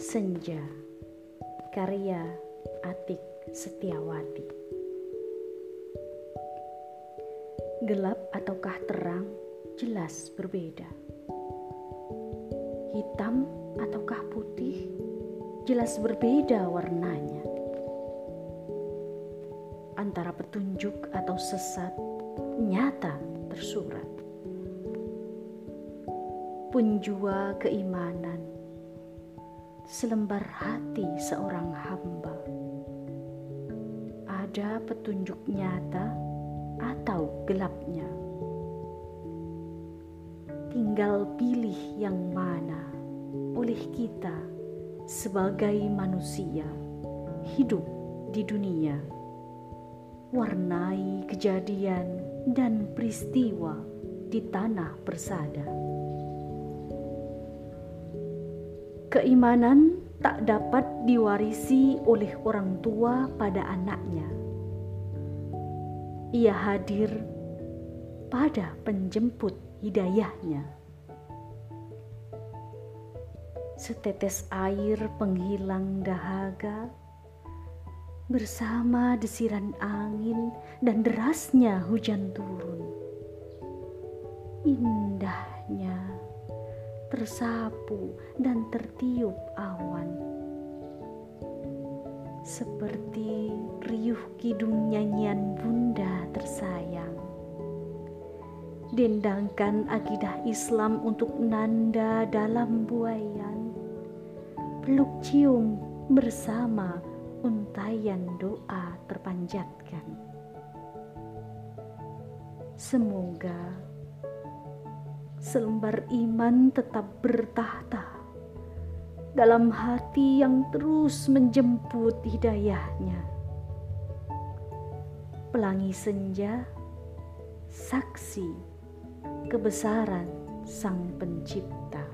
Senja. Karya Atik Setiawati. Gelap ataukah terang jelas berbeda. Hitam ataukah putih jelas berbeda warnanya. Antara petunjuk atau sesat nyata tersurat. Punjua keimanan selembar hati seorang hamba. Ada petunjuk nyata atau gelapnya. Tinggal pilih yang mana oleh kita sebagai manusia hidup di dunia. Warnai kejadian dan peristiwa di tanah persada. Keimanan tak dapat diwarisi oleh orang tua pada anaknya. Ia hadir pada penjemput hidayahnya. Setetes air penghilang dahaga bersama desiran angin dan derasnya hujan turun. Indahnya tersapu dan tertiup awan. Seperti riuh kidung nyanyian bunda tersayang. Dendangkan akidah Islam untuk nanda dalam buayan. Peluk cium bersama untayan doa terpanjatkan. Semoga selembar iman tetap bertahta dalam hati yang terus menjemput hidayahnya. Pelangi senja, saksi kebesaran Sang Pencipta.